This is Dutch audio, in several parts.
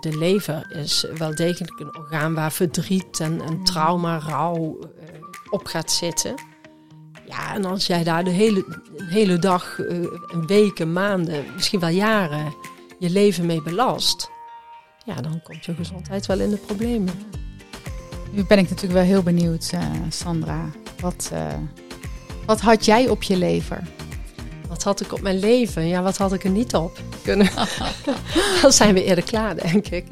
de lever is wel degelijk een orgaan waar verdriet en, en trauma, rouw eh, op gaat zitten. Ja, en als jij daar de hele, een hele dag, eh, weken, maanden, misschien wel jaren je leven mee belast, ja, dan komt je gezondheid wel in de problemen. Nu ben ik natuurlijk wel heel benieuwd, eh, Sandra. Wat, wat had jij op je lever? Wat had ik op mijn leven? Ja, wat had ik er niet op kunnen? Dan zijn we eerder klaar, denk ik.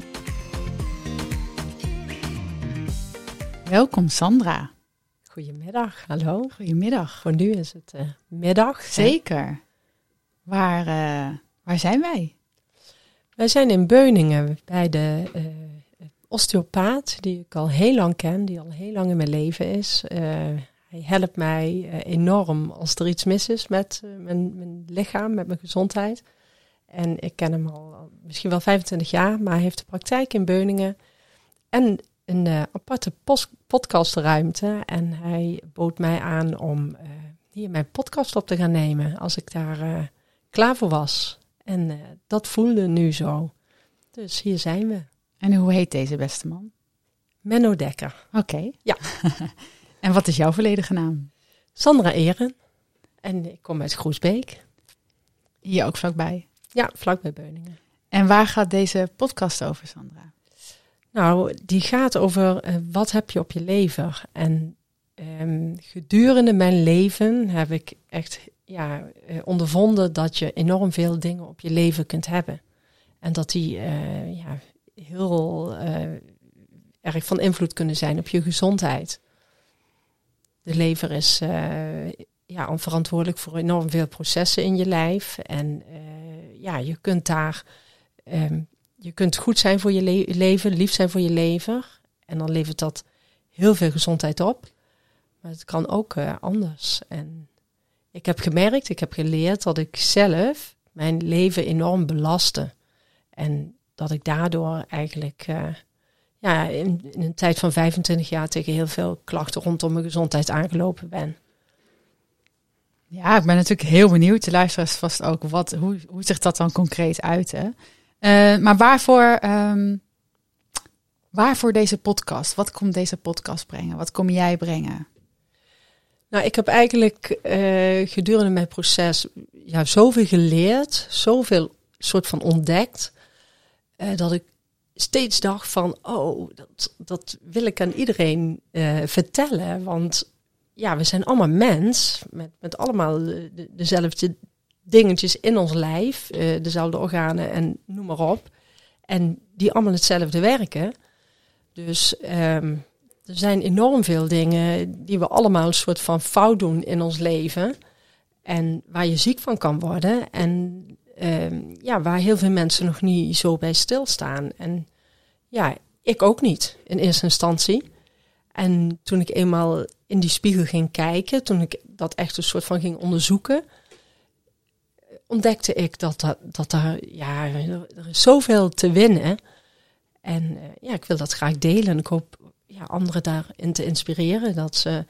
Welkom, Sandra. Goedemiddag, hallo. Goedemiddag. Voor nu is het uh, middag. Zeker. Waar, uh, waar zijn wij? Wij zijn in Beuningen bij de uh, osteopaat, die ik al heel lang ken, die al heel lang in mijn leven is. Hij helpt mij enorm als er iets mis is met mijn, mijn, lichaam, met mijn gezondheid. En ik ken hem al misschien wel 25 jaar, maar hij heeft de praktijk in Beuningen. En een uh, aparte podcastruimte. En hij bood mij aan om uh, hier mijn podcast op te gaan nemen als ik daar uh, klaar voor was. En dat voelde nu zo. Dus hier zijn we. En hoe heet deze beste man? Menno Dekker. Oké. Okay. Ja. en wat is jouw volledige naam? Sandra Eren. En ik kom uit Groesbeek. Hier ook vlakbij? Ja, vlakbij Beuningen. En waar gaat deze podcast over, Sandra? Nou, die gaat over uh, wat heb je op je lever. En um, gedurende mijn leven heb ik echt ja, uh, ondervonden dat je enorm veel dingen op je leven kunt hebben. En dat die uh, ja, heel erg van invloed kunnen zijn op je gezondheid. De lever is ja, verantwoordelijk voor enorm veel processen in je lijf. En ja, je kunt daar um, je kunt goed zijn voor je le leven, lief zijn voor je lever. En dan levert dat heel veel gezondheid op. Maar het kan ook uh, anders. En ik heb gemerkt, ik heb geleerd dat ik zelf mijn leven enorm belastte. En dat ik daardoor eigenlijk ja, in, in, een tijd van 25 jaar tegen heel veel klachten rondom mijn gezondheid aangelopen ben. Ja, ik ben natuurlijk heel benieuwd. De luisteraars vast ook. Wat, hoe, hoe zich dat dan concreet uit? Hè? Uh, maar waarvoor, um, waarvoor deze podcast? Wat komt deze podcast brengen? Wat kom jij brengen? Nou, ik heb eigenlijk uh, gedurende mijn proces ja, zoveel geleerd, zoveel soort van ontdekt, uh, dat ik steeds dacht van, oh, dat, dat wil ik aan iedereen vertellen. Want ja, we zijn allemaal mens, met, met allemaal de, dezelfde dingetjes in ons lijf, uh, dezelfde organen en noem maar op. En die allemaal hetzelfde werken. Dus um, er zijn enorm veel dingen die we allemaal een soort van fout doen in ons leven. En waar je ziek van kan worden. En um, ja, waar heel veel mensen nog niet zo bij stilstaan. En ja, ik ook niet in eerste instantie. En toen ik eenmaal in die spiegel ging kijken, toen ik dat echt een soort van ging onderzoeken, ontdekte ik dat, dat, daar, ja, er is zoveel te winnen. En uh, ja, ik wil dat graag delen. En ik hoop ja, anderen daarin te inspireren. Dat ze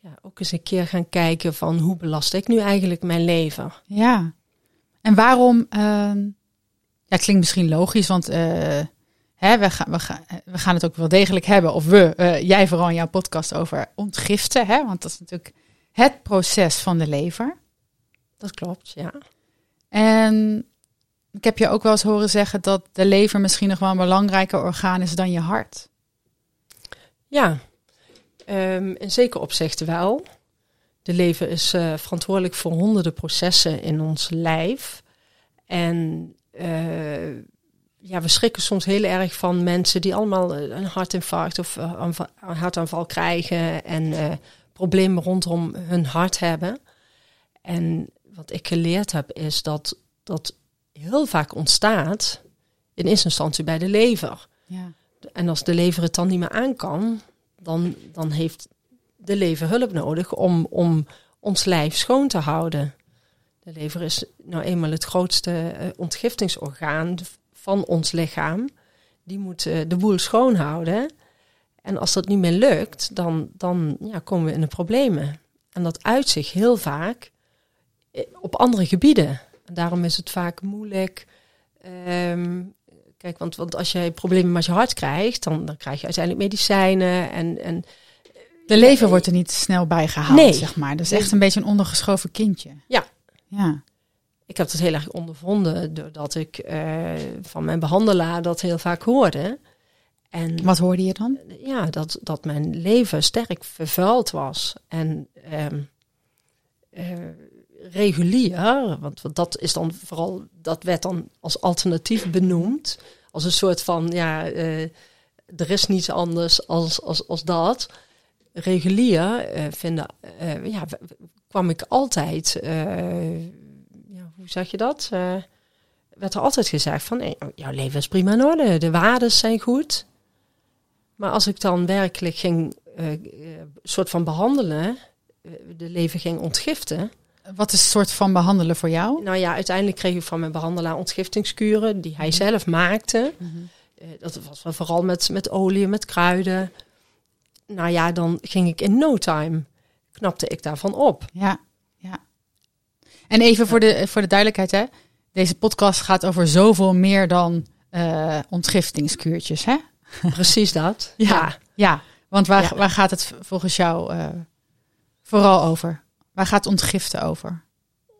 ja, ook eens een keer gaan kijken van hoe belast ik nu eigenlijk mijn leven. Ja, en waarom, uh, ja, klinkt misschien logisch, want uh, hè, we, gaan, we, gaan, we gaan het ook wel degelijk hebben, of we, uh, jij vooral in jouw podcast over ontgiften, hè, want dat is natuurlijk het proces van de lever. Dat klopt, ja. En ik heb je ook wel eens horen zeggen dat de lever misschien nog wel een belangrijker orgaan is dan je hart. Ja, um, in zekere opzichten wel. De lever is uh, verantwoordelijk voor honderden processen in ons lijf. En uh, ja, we schrikken soms heel erg van mensen die allemaal een hartinfarct of een hartaanval krijgen en problemen rondom hun hart hebben. En wat ik geleerd heb, is dat dat heel vaak ontstaat in eerste instantie bij de lever. Ja. En als de lever het dan niet meer aan kan, dan, dan heeft de lever hulp nodig om, om ons lijf schoon te houden. De lever is nou eenmaal het grootste uh, ontgiftingsorgaan van ons lichaam. Die moet uh, de boel schoonhouden. En als dat niet meer lukt, dan, dan ja, komen we in de problemen. En dat uit zich heel vaak op andere gebieden. En daarom is het vaak moeilijk. Ik Kijk, want, want als jij problemen met je hart krijgt, dan, dan krijg je uiteindelijk medicijnen en, en De lever wordt er niet snel bij gehaald, Nee. zeg maar. Dus echt een beetje een ondergeschoven kindje. Ja. Ja. ik heb dat heel erg ondervonden doordat ik eh, van mijn behandelaar dat heel vaak hoorde. En Wat hoorde je dan? ja, dat, dat mijn leven sterk vervuild was. En ehm, eh, regulier, want, want dat is dan vooral, dat werd dan als alternatief benoemd. Als een soort van, ja, eh, er is niets anders als, als, als dat. Regulier eh, vinden, eh, ja, kwam ik altijd, eh, ja, hoe zeg je dat? Werd er altijd gezegd van, jouw leven is prima in orde, de waarden zijn goed. Maar als ik dan werkelijk ging, soort van behandelen, eh, de leven ging ontgiften. Wat is een soort van behandelen voor jou? Nou ja, uiteindelijk kreeg ik van mijn behandelaar ontgiftingskuren die hij zelf maakte. Eh, dat was vooral met, met olie, met kruiden. Nou ja, dan ging ik in no time, knapte ik daarvan op. Ja, ja. En even voor de, voor de duidelijkheid, hè. Deze podcast gaat over zoveel meer dan eh ontgiftingskuurtjes, hè? Precies dat. Ja. Ja, want waar, Ja. waar gaat het volgens jou eh, vooral over? Waar gaat ontgiften over?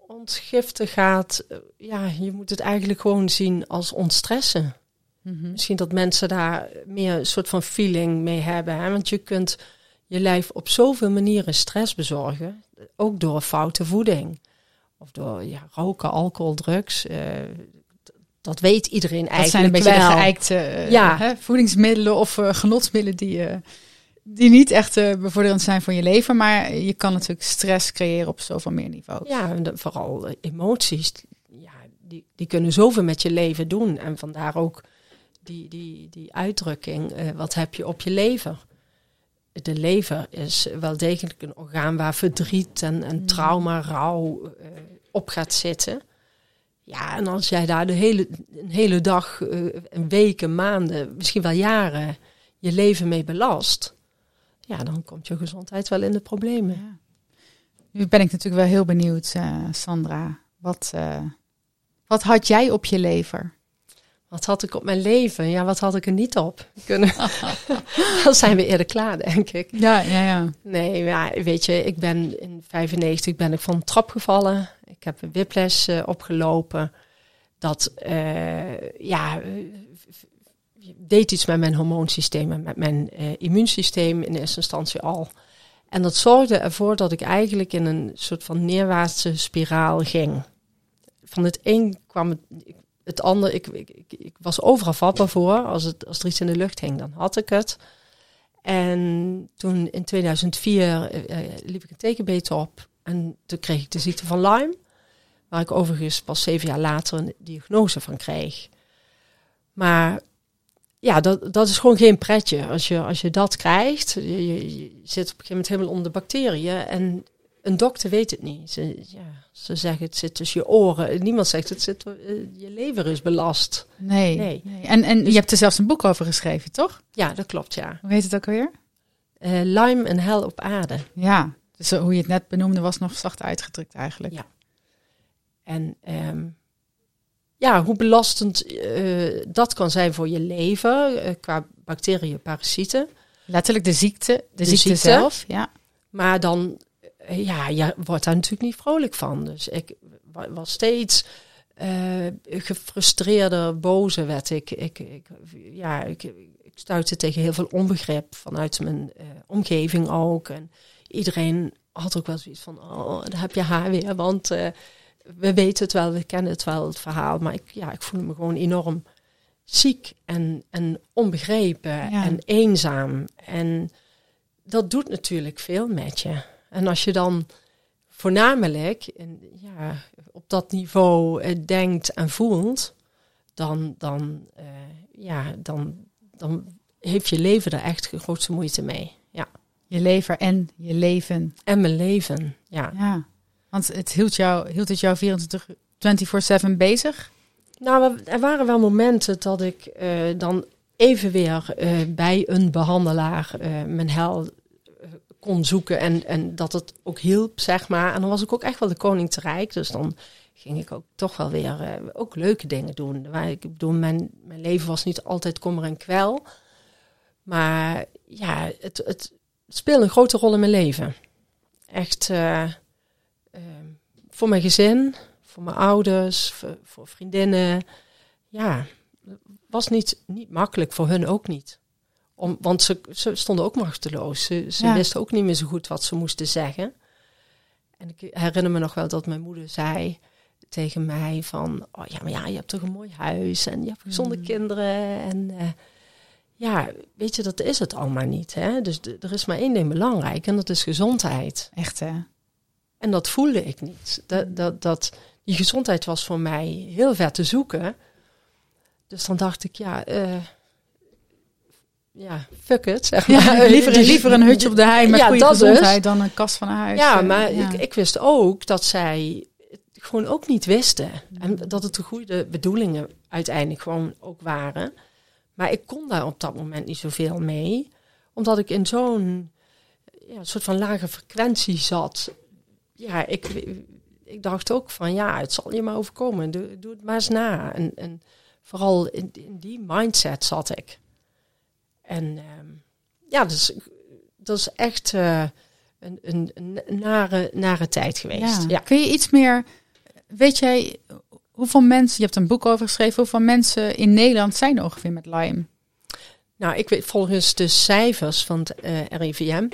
Ontgiften gaat, eh, ja, je moet het eigenlijk gewoon zien als ontstressen. Mhm. Misschien dat mensen daar meer een soort van feeling mee hebben. Hè? Want je kunt je lijf op zoveel manieren stress bezorgen. Ook door foute voeding. Of door ja, roken, alcohol, drugs. eh, dat weet iedereen Dat zijn een beetje geëikte eh, Ja. hè, voedingsmiddelen of eh, genotsmiddelen die, die niet echt bevorderend zijn voor je leven. Maar je kan natuurlijk stress creëren op zoveel meer niveaus. Ja, en de- vooral emoties. Ja, die, die kunnen zoveel met je leven doen. En vandaar ook die, die, die uitdrukking. eh, wat heb je op je lever? De lever is wel degelijk een orgaan waar verdriet en, en trauma, rouw eh, op gaat zitten. Ja, en als jij daar de hele, een hele dag, eh, en weken, maanden, misschien wel jaren je leven mee belast. Ja, dan komt je gezondheid wel in de problemen. Ja. Nu ben ik natuurlijk wel heel benieuwd, Sandra. Wat, wat had jij op je lever? Wat had ik op mijn leven? Ja, wat had ik er niet op? Kunnen... Dan zijn we eerder klaar, denk ik. Ja, ja, ja. Nee, ja, weet je, ik ben in 95 ben ik van een trap gevallen. Ik heb een whiplash eh, opgelopen. Dat, eh, ja, eh, deed iets met mijn hormoonsysteem en met mijn immuunsysteem in eerste instantie al. En dat zorgde ervoor dat ik eigenlijk in een soort van neerwaartse spiraal ging. Van het een kwam het, het ander. Ik, ik, ik, was overal vatbaar voor. Als, het, als er iets in de lucht hing, dan had ik het. En toen in 2004 eh, eh, liep ik een tekenbeet op. En toen kreeg ik de ziekte van Lyme. Waar ik overigens pas zeven jaar later een diagnose van kreeg. Maar ja, dat, dat is gewoon geen pretje. Als je, als je dat krijgt, je zit op een gegeven moment helemaal onder de bacteriën. En een dokter weet het niet. Ze, ja, ze zeggen het zit tussen je oren. Niemand zegt het zit, eh, je lever is belast. Nee. Nee. nee. En, en je hebt er zelfs een boek over geschreven, toch? Ja, dat klopt, ja. Hoe heet het ook alweer? Eh Lyme en hel op aarde. Ja. Dus eh, hoe je het net benoemde was nog zacht uitgedrukt eigenlijk. Ja. En ehm, ja, hoe belastend dat kan zijn voor je leven qua bacteriën, parasieten. Letterlijk de ziekte, de, De ziekte, ziekte. zelf. Ja. Maar dan, ja, je wordt daar natuurlijk niet vrolijk van. Dus ik wa- was steeds eh, gefrustreerder, bozer werd ik. Ik, ik, ja, ik, ik stuitte tegen heel veel onbegrip vanuit mijn eh, omgeving ook. En iedereen had ook wel zoiets van, oh, daar heb je haar weer. Want eh, we weten het wel, we kennen het wel, het verhaal. Maar ik, ja, ik voelde me gewoon enorm ziek en, en onbegrepen Ja. en eenzaam. En dat doet natuurlijk veel met je. En als je dan voornamelijk ja, op dat niveau eh, denkt en voelt, dan, dan, eh, ja, dan, dan heeft je leven er echt de grootste moeite mee. Ja. Je lever en je leven. En mijn leven, ja. Ja. Want het hield, jou, hield het jou 24, 24-7 bezig? Nou, er waren wel momenten dat ik eh, dan even weer bij een behandelaar eh, mijn hel kon zoeken en, en dat het ook hielp, zeg maar. En dan was ik ook echt wel de koning te rijk. Dus dan ging ik ook toch wel weer eh, ook leuke dingen doen. Waar ik bedoel, mijn, mijn leven was niet altijd kommer en kwel. Maar ja, het, het speelde een grote rol in mijn leven. Echt eh, eh, voor mijn gezin, voor mijn ouders, voor, voor vriendinnen. Ja, was niet, niet makkelijk, voor hun ook niet. Om, want ze, ze stonden ook machteloos. Ze, ze Ja. wisten ook niet meer zo goed wat ze moesten zeggen. En ik herinner me nog wel dat mijn moeder zei tegen mij van... Oh ja, maar ja, je hebt toch een mooi huis en je hebt gezonde Mm. kinderen. En eh, ja, weet je, dat is het allemaal niet. Hè? Dus er is maar één ding belangrijk en dat is gezondheid. Echt hè? En dat voelde ik niet. Dat, dat, dat, die gezondheid was voor mij heel ver te zoeken. Dus dan dacht ik, ja, eh, ja fuck it. Zeg maar. Ja, liever, liever een hutje op de hei met Ja, goede dus. gezondheid dan een kast van een huis. Ja, maar ja. Ik, ik wist ook dat zij het gewoon ook niet wisten. En dat het de goede bedoelingen uiteindelijk gewoon ook waren. Maar ik kon daar op dat moment niet zoveel mee. Omdat ik in zo'n ja, soort van lage frequentie zat. Ja, ik, ik dacht ook van ja, het zal je maar overkomen. Doe, doe het maar eens na. En, en vooral in, in die mindset zat ik. En ehm, ja, dus dat is echt eh, een, een, een nare, nare tijd geweest. Ja. Ja. Kun je iets meer... Weet jij hoeveel mensen... Je hebt een boek over geschreven. Hoeveel mensen in Nederland zijn er ongeveer met Lyme? Nou, ik weet volgens de cijfers van het eh, RIVM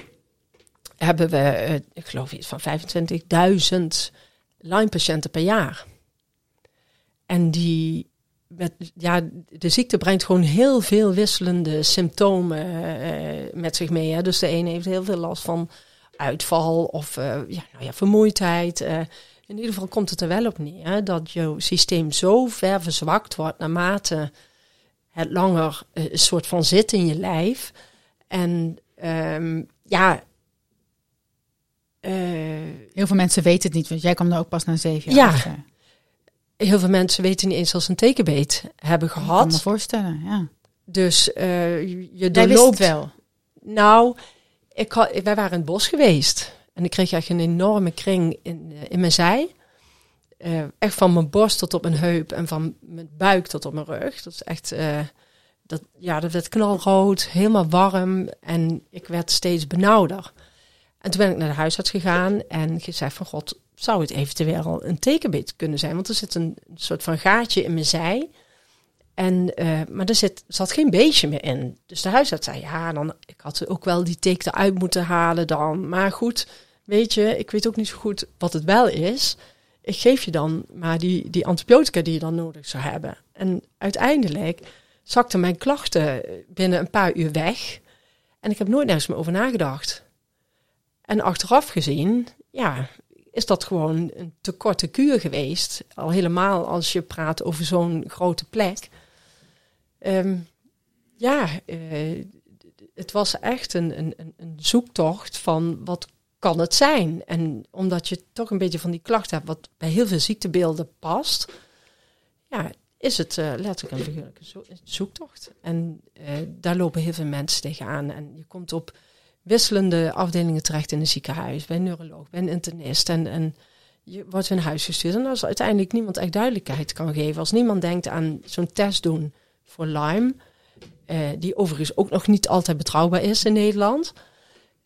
hebben we, eh, ik geloof iets van 25.000 Lyme-patiënten per jaar. En die, met, ja, de ziekte brengt gewoon heel veel wisselende symptomen eh, met zich mee. Hè. Dus de ene heeft heel veel last van uitval of eh, ja, nou ja, vermoeidheid. eh. in ieder geval komt het er wel op neer dat jouw systeem zo ver verzwakt wordt naarmate het langer eh, een soort van zit in je lijf. En ehm, ja. eh, Heel veel mensen weten het niet, want jij kwam er ook pas na zeven jaar Ja. Heel veel mensen weten niet eens als ze een tekenbeet hebben Ik kan me gehad. voorstellen, ja. Dus eh, je- doorloopt het wel. Nou, ik had, wij waren in het bos geweest. En ik kreeg echt een enorme kring in, eh, in mijn zij. Eh, echt van mijn borst tot op mijn heup en van mijn buik tot op mijn rug. Dat is echt, dat, ja, dat werd knalrood, helemaal warm. En ik werd steeds benauwder. En toen ben ik naar de huisarts gegaan en gezegd van god, zou het eventueel een tekenbeet kunnen zijn? Want er zit een soort van gaatje in mijn zij. En, eh, maar er zit, zat geen beestje meer in. Dus de huisarts zei, ja, dan, ik had ook wel die teek eruit moeten halen dan. Maar goed, weet je, ik weet ook niet zo goed wat het wel is. Ik geef je dan maar die, die antibiotica die je dan nodig zou hebben. En uiteindelijk zakten mijn klachten binnen een paar uur weg. En ik heb nooit nergens meer over nagedacht. En achteraf gezien, ja, is dat gewoon een te korte kuur geweest. Al helemaal als je praat over zo'n grote plek. Ehm, ja, eh, het was echt een, een, een- zoektocht van wat kan het zijn? En omdat je toch een beetje van die klachten hebt, wat bij heel veel ziektebeelden past, ja, is het eh, letterlijk een zoektocht. En eh, daar lopen heel veel mensen tegenaan. En je komt op wisselende afdelingen terecht in een ziekenhuis, bij neuroloog, bij internist. En, en je wordt weer huis gestuurd. En als uiteindelijk niemand echt duidelijkheid kan geven, als niemand denkt aan zo'n test doen voor Lyme, eh, die overigens ook nog niet altijd betrouwbaar is in Nederland,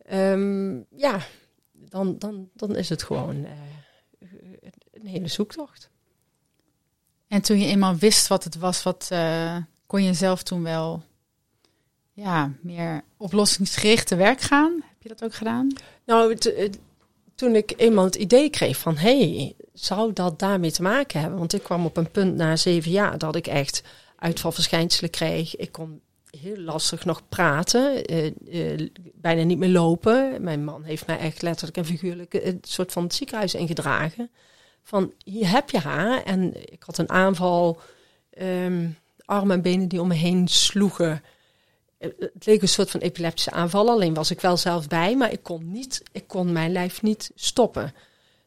ehm, ja, dan, dan, dan is het gewoon eh, een hele zoektocht. En toen je eenmaal wist wat het was, wat eh, kon je zelf toen wel ja, meer oplossingsgericht te werk gaan? Heb je dat ook gedaan? Nou, toen ik eenmaal het idee kreeg van, hé, hey, zou dat daarmee te maken hebben? Want ik kwam op een punt na zeven jaar dat ik echt uitvalverschijnselen kreeg. Ik kon heel lastig nog praten, eh, eh, bijna niet meer lopen. Mijn man heeft mij echt letterlijk en figuurlijk een soort van het ziekenhuis ingedragen. Van, hier heb je haar. En ik had een aanval, ehm, armen en benen die om me heen sloegen. Eh, Het leek een soort van epileptische aanval, alleen was ik wel zelf bij, maar ik kon, niet, ik kon mijn lijf niet stoppen.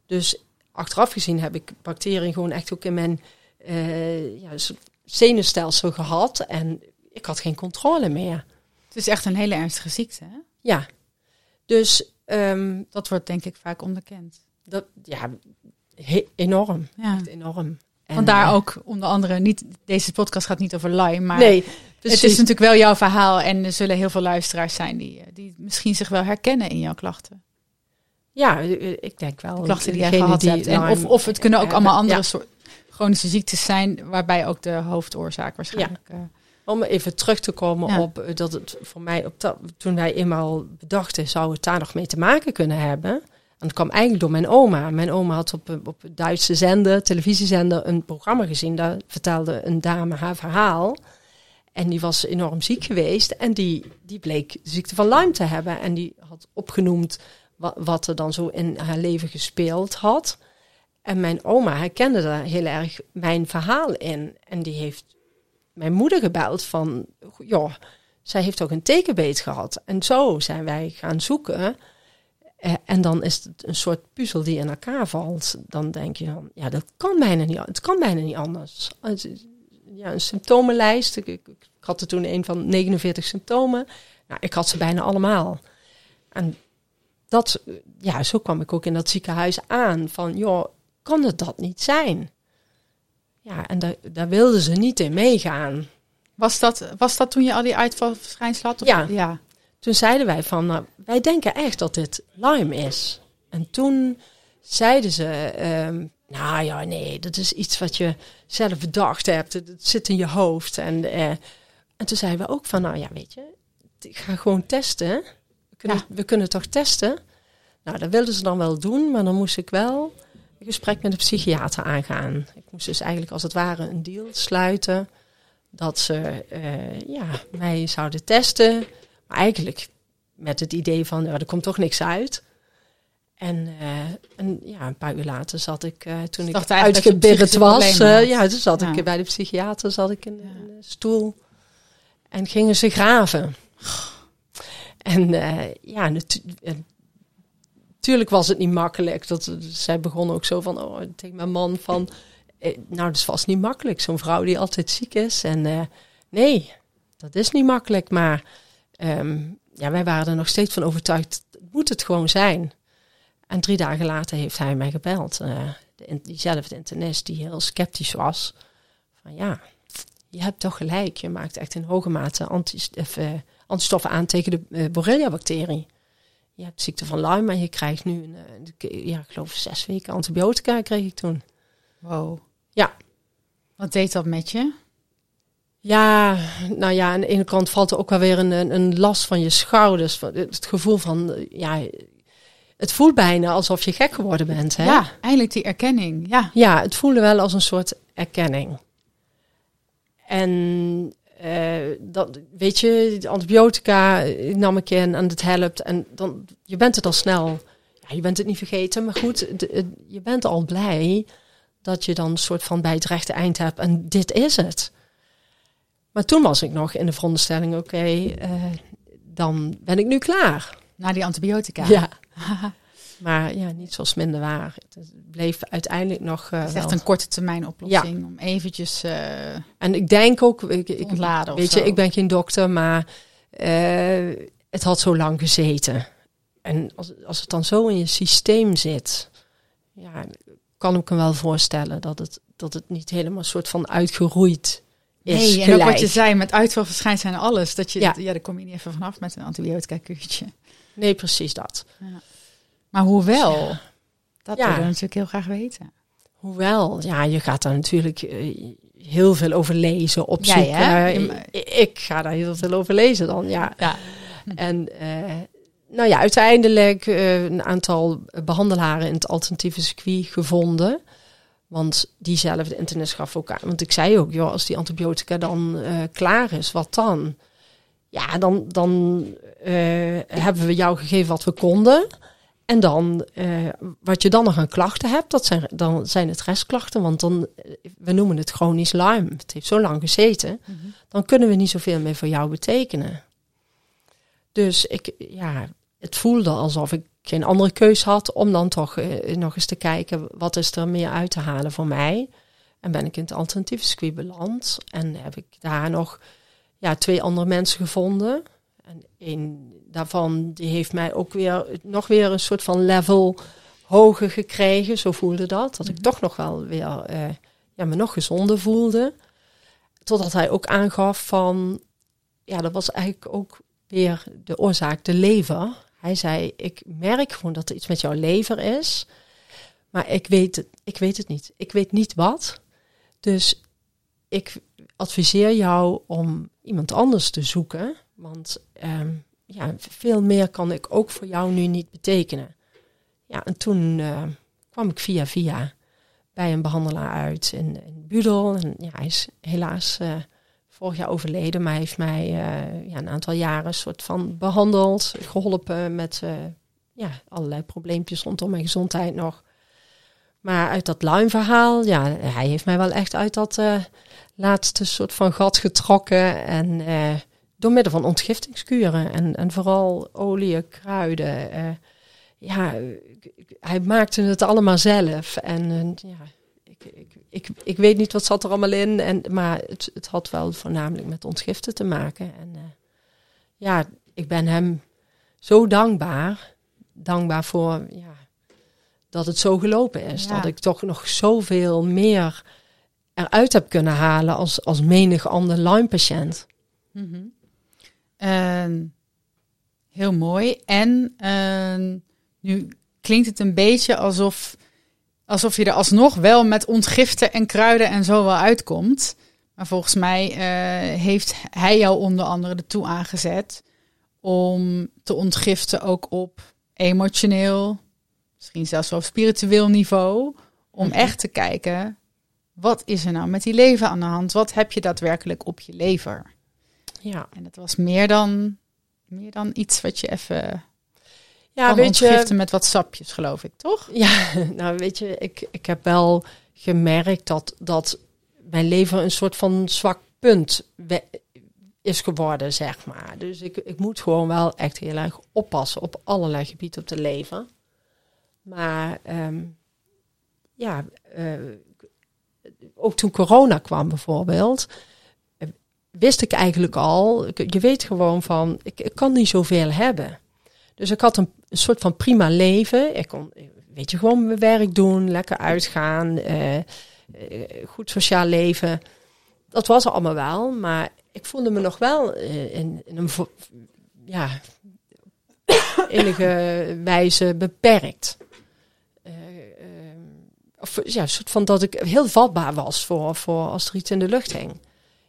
Dus achteraf gezien heb ik bacteriën gewoon echt ook in mijn eh, ja, zenuwstelsel gehad en ik had geen controle meer. Het is echt een hele ernstige ziekte. Hè? Ja, dus ehm, Dat wordt denk ik vaak onderkend. dat, ja, he- enorm. Ja. Echt enorm. En, Vandaar eh, ook onder andere niet. Deze podcast gaat niet over Lyme, maar nee, het is natuurlijk wel jouw verhaal en er zullen heel veel luisteraars zijn die, eh, die misschien zich wel herkennen in jouw klachten. Ja, eh, ik denk wel. De klachten die jij gehad die hebt. En of, Lyme of het kunnen ook allemaal andere ja. soort chronische ziektes zijn, waarbij ook de hoofdoorzaak waarschijnlijk. eh, Om even terug te komen Ja. op eh, dat het voor mij, op dat, toen wij eenmaal bedachten, zou het daar nog mee te maken kunnen hebben. En dat kwam eigenlijk door mijn oma. Mijn oma had op, op een Duitse zender, televisiezender, een programma gezien. Daar vertelde een dame haar verhaal. En die was enorm ziek geweest. En die, die bleek de ziekte van Lyme te hebben. En die had opgenoemd wat, wat er dan zo in haar leven gespeeld had. En mijn oma herkende daar heel erg mijn verhaal in. En die heeft mijn moeder gebeld van, joh, zij heeft ook een tekenbeet gehad. En zo zijn wij gaan zoeken. Eh, en dan is het een soort puzzel die in elkaar valt. Dan denk je dan, ja, dat kan bijna niet, het kan bijna niet anders. Ja, een symptomenlijst. Ik, ik, ik had er toen een van 49 symptomen. Nou, ik had ze bijna allemaal. En dat, ja, zo kwam ik ook in dat ziekenhuis aan. Van, joh, kan het dat niet zijn? Ja, en daar, daar wilden ze niet in meegaan. was, dat, was dat toen je al die uitvalverschijnselen had? Of- Ja. ja. Toen zeiden wij van, nou, wij denken echt dat dit Lyme is. En toen zeiden ze, ehm, nou ja, nee, dat is iets wat je zelf bedacht hebt. Het, zit in je hoofd. En, eh, en toen zeiden we ook van, nou ja, weet je, ik ga gewoon testen. We kunnen, Ja. we kunnen toch testen? Nou, dat wilden ze dan wel doen, maar dan moest ik wel een gesprek met de psychiater aangaan. Ik moest dus eigenlijk als het ware een deal sluiten dat ze eh, ja, mij zouden testen. Maar eigenlijk met het idee van, ja, er komt toch niks uit. En, eh, en ja, een paar uur later zat ik, eh, toen ik uitgebidderd was, eh, ja, toen zat Ja. ik bij de psychiater, zat ik in, een stoel en gingen ze graven. En ja, natuurlijk was het niet makkelijk. Dat, zij begon ook zo van, oh, tegen mijn man van, nou, dat is vast niet makkelijk. Zo'n vrouw die altijd ziek is. En nee, dat is niet makkelijk. Maar ehm, ja, wij waren er nog steeds van overtuigd, het moet het gewoon zijn. En drie dagen later heeft hij mij gebeld. eh, de, diezelfde internist die heel sceptisch was. Van ja, je hebt toch gelijk. Je maakt echt in hoge mate anti, of, eh, antistoffen aan tegen de eh, Borrelia-bacterie. Je hebt ziekte van Lyme, maar je krijgt nu, een, ja, ik geloof zes weken antibiotica kreeg ik toen. Wow. Ja. Wat deed dat met je? Ja, nou ja, aan de ene kant valt er ook wel weer een, een, een last van je schouders. Het gevoel van, ja, het voelt bijna alsof je gek geworden bent. Hè? Ja, eindelijk die erkenning. Ja. Ja, het voelde wel als een soort erkenning. En eh, dat, weet je, de antibiotica nam ik in en het helpt. En dan, je bent het al snel, ja, je bent het niet vergeten, maar goed, de- de- je bent al blij dat je dan een soort van bij het rechte eind hebt. En dit is het. Maar toen was ik nog in de veronderstelling, oké, eh, dan ben ik nu klaar. Na die antibiotica. Ja. Maar ja, niet zoals minder waar. Het bleef uiteindelijk nog. eh, Het is echt wel- een korte termijn oplossing om eventjes eh, En ik denk ook, ik, ik, ontladen weet zo. je, ik ben geen dokter, maar eh, het had zo lang gezeten. En als, als het dan zo in je systeem zit, ja, kan ik me wel voorstellen dat het, dat het niet helemaal een soort van uitgeroeid is. Nee, en ook wat je zei met uitvalverschijnselen en alles. Dat je, Ja. ja. daar kom je niet even vanaf met een antibiotica kuurtje. Nee, precies dat. Maar hoewel, dat Ja. willen we natuurlijk heel graag weten. Hoewel, ja, je gaat daar natuurlijk eh, heel veel over lezen, opzoeken. Je- ik, ik ga daar heel veel over lezen dan, ja. Ja. En eh, nou ja, uiteindelijk eh, een aantal behandelaren in het alternatieve circuit gevonden. Want diezelfde internist gaf ook aan. Want ik zei ook, joh, als die antibiotica dan klaar is, wat dan? Ja, dan, dan eh, hebben we jou gegeven wat we konden. En dan, eh, wat je dan nog aan klachten hebt, dat zijn, dan zijn het restklachten. Want dan, eh, we noemen het chronisch Lyme. Het heeft zo lang gezeten. Dan kunnen we niet zoveel meer voor jou betekenen. Dus ik, ja, het voelde alsof ik geen andere keus had om dan toch nog eens te kijken wat is er meer uit te halen voor mij. En ben ik in het alternatieve circuit beland. En heb ik daar nog ja, twee andere mensen gevonden. En een daarvan die heeft mij ook weer nog weer een soort van level hoger gekregen, zo voelde dat. Dat ik toch nog wel weer eh, ja, me nog gezonder voelde. Totdat hij ook aangaf van, ja, dat was eigenlijk ook weer de oorzaak, de lever. Hij zei, ik merk gewoon dat er iets met jouw lever is, maar ik weet het, ik weet het niet. Ik weet niet wat. Dus ik adviseer jou om iemand anders te zoeken, want ehm, ja, veel meer kan ik ook voor jou nu niet betekenen. Ja, en toen uh, kwam ik via via bij een behandelaar uit in, in Budel. En ja, hij is helaas uh, vorig jaar overleden, maar hij heeft mij uh, ja, een aantal jaren soort van behandeld, geholpen met ja, allerlei probleempjes rondom mijn gezondheid nog. Maar uit dat Lyme-verhaal, ja, hij heeft mij wel echt uit dat laatste soort van gat getrokken. En door middel van ontgiftingskuren en, en vooral olie, kruiden. Uh, ja, hij maakte het allemaal zelf. En uh, ja, ik, ik, ik, ik weet niet wat zat er allemaal in. En, maar het, het had wel voornamelijk met ontgiften te maken. En ja, ik ben hem zo dankbaar. Dankbaar voor ja, dat het zo gelopen is. Ja. Dat ik toch nog zoveel meer eruit heb kunnen halen als, als menig ander Lyme-patiënt. Mm -hmm. Uh, heel mooi. En uh, nu klinkt het een beetje alsof, alsof je er alsnog wel met ontgiften en kruiden en zo wel uitkomt. Maar volgens mij uh, heeft hij jou onder andere ertoe aangezet om te ontgiften ook op emotioneel, misschien zelfs wel op spiritueel niveau. Om mm -hmm. echt te kijken, wat is er nou met die leven aan de hand? Wat heb je daadwerkelijk op je lever? Ja. En dat was meer dan, meer dan iets wat je even ja, weet je, met wat sapjes, geloof ik, toch? Ja, nou weet je, ik, ik heb wel gemerkt dat, dat mijn leven een soort van zwak punt is geworden, zeg maar. Dus ik, ik moet gewoon wel echt heel erg oppassen op allerlei gebieden op te leven. Maar um, ja, uh, ook toen corona kwam bijvoorbeeld, wist ik eigenlijk al, je weet gewoon van, ik, kan niet zoveel hebben. Dus ik had een, soort van prima leven. Ik kon, weet je, gewoon mijn werk doen, lekker uitgaan, uh, uh, goed sociaal leven. Dat was allemaal wel, maar ik voelde me nog wel uh, in, in, een, ja, enige wijze beperkt. Of ja, een soort van dat ik heel vatbaar was voor, voor als er iets in de lucht hing.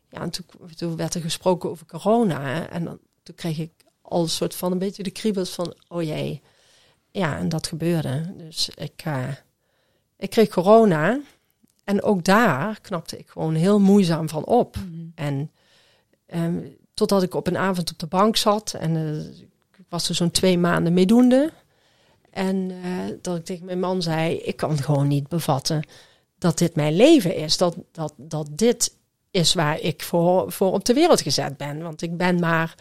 Ja, en toen, toen, werd er gesproken over corona. En dan, toen kreeg ik al een soort van een beetje de kriebels van, oh jee. Ja, en dat gebeurde. Dus ik, uh, ik kreeg corona. En ook daar knapte ik gewoon heel moeizaam van op. Mm -hmm. En um, totdat ik op een avond op de bank zat. En uh, ik was er zo'n twee maanden meedoende. En uh, dat ik tegen mijn man zei, ik kan gewoon niet bevatten dat dit mijn leven is. Dat, dat, dat dit is waar ik voor, voor op de wereld gezet ben. Want ik ben maar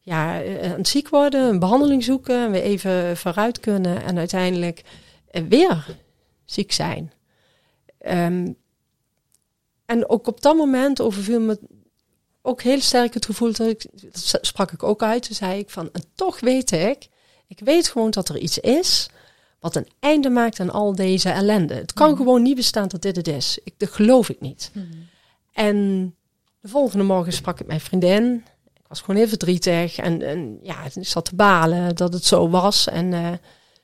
ja, aan het ziek worden, een behandeling zoeken, weer even vooruit kunnen en uiteindelijk weer ziek zijn. Um, en ook op dat moment overviel me ook heel sterk het gevoel dat ik, sprak ik ook uit, zei ik van, en toch weet ik, ik weet gewoon dat er iets is wat een einde maakt aan al deze ellende. Het kan mm. gewoon niet bestaan dat dit het is. Ik, dat geloof ik niet. Mm. En de volgende morgen sprak ik mijn vriendin. Ik was gewoon heel verdrietig. En, en ja, ik zat te balen dat het zo was. En uh,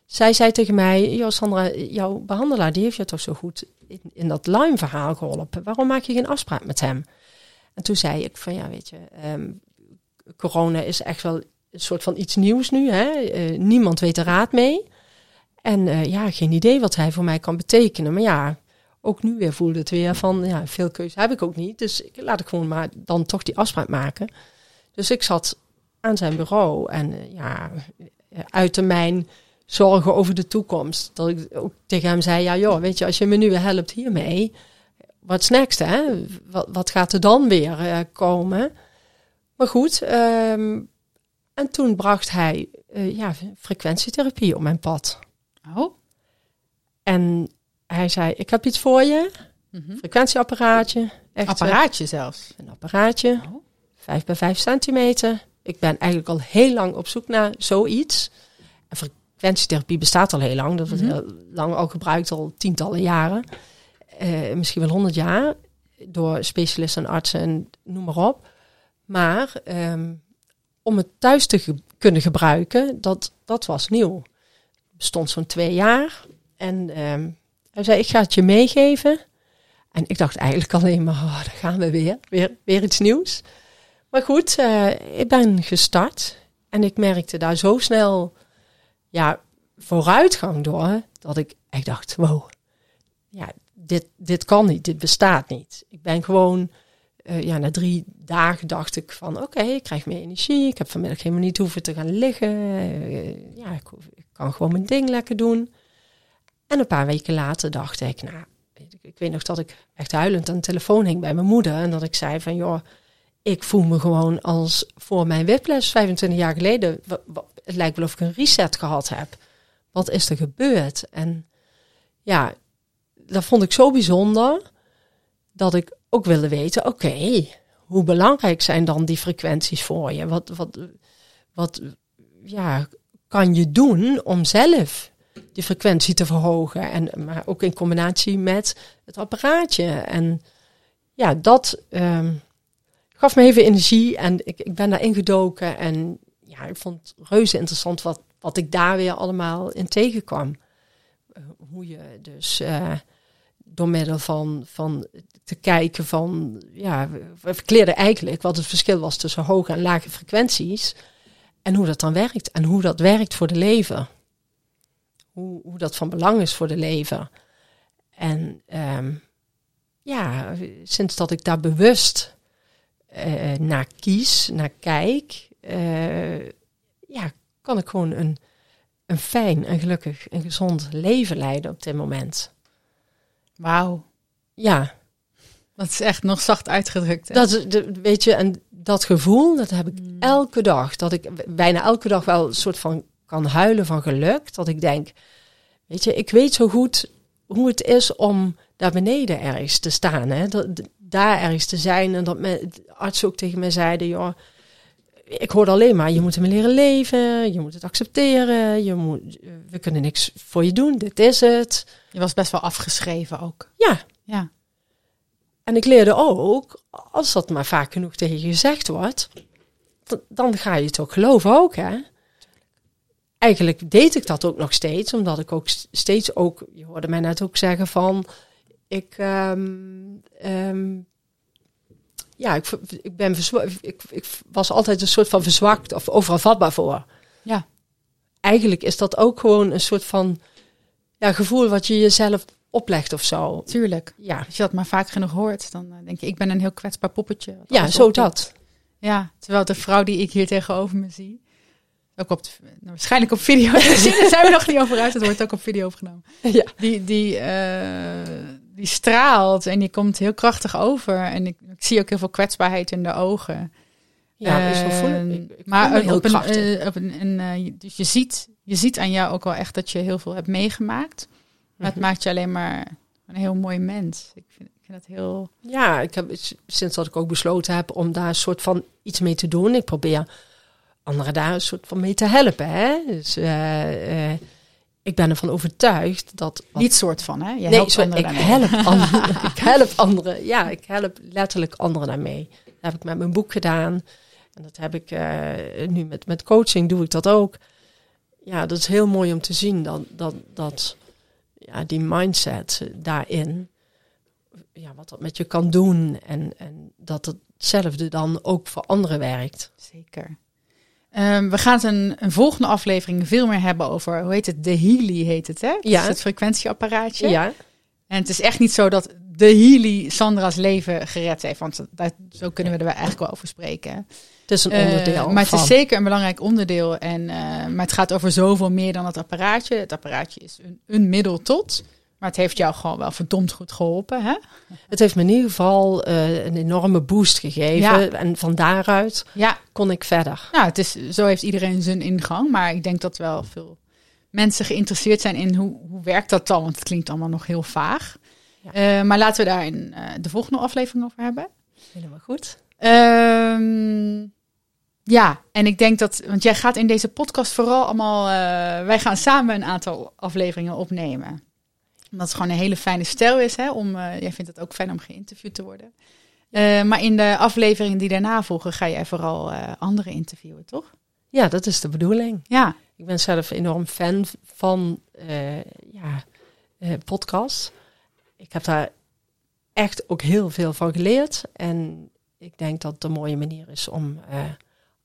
zij zei tegen mij, joh Sandra, jouw behandelaar die heeft je toch zo goed in, in dat Lyme-verhaal geholpen. Waarom maak je geen afspraak met hem? En toen zei ik van, ja, weet je, um, corona is echt wel een soort van iets nieuws nu. Hè? Uh, niemand weet er raad mee. En uh, ja, geen idee wat hij voor mij kan betekenen. Maar ja, ook nu weer voelde het weer van, ja, veel keuze heb ik ook niet. Dus ik, laat ik gewoon maar dan toch die afspraak maken. Dus ik zat aan zijn bureau en uh, ja, uitte mijn zorgen over de toekomst. Dat ik ook tegen hem zei, ja joh, weet je, als je me nu helpt hiermee, wat next hè? Wat, wat gaat er dan weer komen? Maar goed, um, en toen bracht hij uh, ja, frequentietherapie op mijn pad. Oh. En hij zei, ik heb iets voor je. Mm -hmm. Frequentieapparaatje. Echt, apparaatje zelfs? Een apparaatje. Oh. bij vijf centimeter. Ik ben eigenlijk al heel lang op zoek naar zoiets. En frequentietherapie bestaat al heel lang. Dat wordt Mhm. heel lang al gebruikt, al tientallen jaren. Eh, misschien wel honderd jaar. Door specialisten en artsen en noem maar op. Maar ehm, om het thuis te kunnen gebruiken, dat, dat was nieuw. Bestond zo'n twee jaar. En ehm, hij zei, ik ga het je meegeven. En ik dacht eigenlijk alleen maar, oh, gaan we weer. Weer, weer iets nieuws. Maar goed, eh, ik ben gestart. En ik merkte daar zo snel ja, vooruitgang door. Dat ik echt dacht, wow, ja, dit, dit kan niet, dit bestaat niet. Ik ben gewoon, eh, ja, na drie dagen dacht ik van, oké, ik krijg meer energie. Ik heb vanmiddag helemaal niet hoeven te gaan liggen. Eh, ja, ik, kan gewoon mijn ding lekker doen. En een paar weken later dacht ik, nou, ik, ik weet nog dat ik echt huilend aan de telefoon hing bij mijn moeder. En dat ik zei van, joh, ik voel me gewoon als voor mijn whiplash 25 jaar geleden. Het lijkt wel of ik een reset gehad heb. Wat is er gebeurd? En ja, dat vond ik zo bijzonder dat ik ook wilde weten, oké, hoe belangrijk zijn dan die frequenties voor je? Wat, wat, wat ja, kan je doen om zelf die frequentie te verhogen? En, maar ook in combinatie met het apparaatje. En ja, dat ehm, gaf me even energie en ik, ik ben daarin gedoken. En ja, ik vond het reuze interessant wat, wat ik daar weer allemaal in tegenkwam. Eh, hoe je dus eh, door middel van, van te kijken van, ja, we verkleerden eigenlijk wat het verschil was tussen hoge en lage frequenties. En hoe dat dan werkt. En hoe dat werkt voor de lever. Hoe, hoe dat van belang is voor de lever. En ehm, ja, sinds dat ik daar bewust eh, naar kies, naar kijk, eh, ja, kan ik gewoon een, een fijn en gelukkig en gezond leven leiden op dit moment. Wauw. Ja, Dat is echt nog zacht uitgedrukt. hè? dat de, weet je, en dat gevoel, dat heb ik Mm. elke dag. Dat ik bijna elke dag wel een soort van kan huilen van geluk. Dat ik denk, weet je, ik weet zo goed hoe het is om daar beneden ergens te staan. Hè? Dat, daar ergens te zijn. En dat me, de artsen ook tegen mij zeiden, joh, ik hoorde alleen maar, je moet ermee leren leven. Je moet het accepteren. Je moet, we kunnen niks voor je doen. Dit is het. Je was best wel afgeschreven ook. Ja, Ja. En ik leerde ook, als dat maar vaak genoeg tegen je gezegd wordt, dan ga je het ook geloven ook, hè? Eigenlijk deed ik dat ook nog steeds, omdat ik ook steeds ook, je hoorde mij net ook zeggen van, ik, ehm, ehm, ja, ik, ik ben ik, ik was altijd een soort van verzwakt of overal vatbaar voor. Ja. Eigenlijk is dat ook gewoon een soort van ja, gevoel wat je jezelf oplegt of zo. Tuurlijk. Ja, Als je dat maar vaak genoeg hoort, dan eh, denk je, ik ben een heel kwetsbaar poppetje. ja zo dat. Ja, terwijl de vrouw die ik hier tegenover me zie, ook op de, nou, waarschijnlijk op video te zien, daar zijn we nog niet over uit, het wordt ook op video opgenomen. Ja. Die, die, eh, die straalt en die komt heel krachtig over. En ik, ik zie ook heel veel kwetsbaarheid in de ogen. Ja, ik. Ik, ik maar me heel op een, eh, op een, een, je- dus je ziet, je ziet aan jou ook wel echt dat je heel veel hebt meegemaakt. Maar het Mhm. maakt je alleen maar een heel mooi mens. Ik vind, ik vind dat heel... Ja, ik heb sinds dat ik ook besloten heb om daar een soort van iets mee te doen. Ik probeer anderen daar een soort van mee te helpen. Hè? Dus eh, eh, ik ben ervan overtuigd dat. wat- Niet soort van, hè? Je nee, helpt anderen ik daarmee. help anderen. ik help anderen. Ja, ik help letterlijk anderen daarmee. Dat heb ik met mijn boek gedaan. En dat heb ik eh, nu met, met coaching doe ik dat ook. Ja, dat is heel mooi om te zien dat, dat, dat ja, die mindset daarin, ja, wat dat met je kan doen. En, en dat hetzelfde dan ook voor anderen werkt. Zeker. Ehm, we gaan het een, een volgende aflevering veel meer hebben over, hoe heet het? De Healy heet het, hè? Ja. Het frequentieapparaatje. Ja, En het is echt niet zo dat de Healy Sandra's leven gered heeft. Want dat, zo kunnen we er eigenlijk wel over spreken. Het is een Eh, onderdeel maar het is zeker een belangrijk onderdeel. En, eh, maar het gaat over zoveel meer dan het apparaatje. Het apparaatje is een, een middel tot. Maar het heeft jou gewoon wel verdomd goed geholpen. Hè? Het heeft me in ieder geval eh, een enorme boost gegeven. Ja. En van daaruit Ja, kon ik verder. nou, het is, zo heeft iedereen zijn ingang. Maar ik denk dat wel veel mensen geïnteresseerd zijn in hoe, hoe werkt dat dan. Want het klinkt allemaal nog heel vaag. Ja. Maar laten we daar in de volgende aflevering over hebben. Helemaal goed. Ehm, Ja, en ik denk dat, want jij gaat in deze podcast vooral allemaal, eh, wij gaan samen een aantal afleveringen opnemen. Omdat het gewoon een hele fijne stijl is, hè, om, eh, jij vindt het ook fijn om geïnterviewd te worden. Eh, maar in de afleveringen die daarna volgen, ga jij vooral anderen interviewen, toch? Ja, dat is de bedoeling. Ja. Ik ben zelf enorm fan van ja, podcasts. Ik heb daar echt ook heel veel van geleerd. En ik denk dat het een mooie manier is om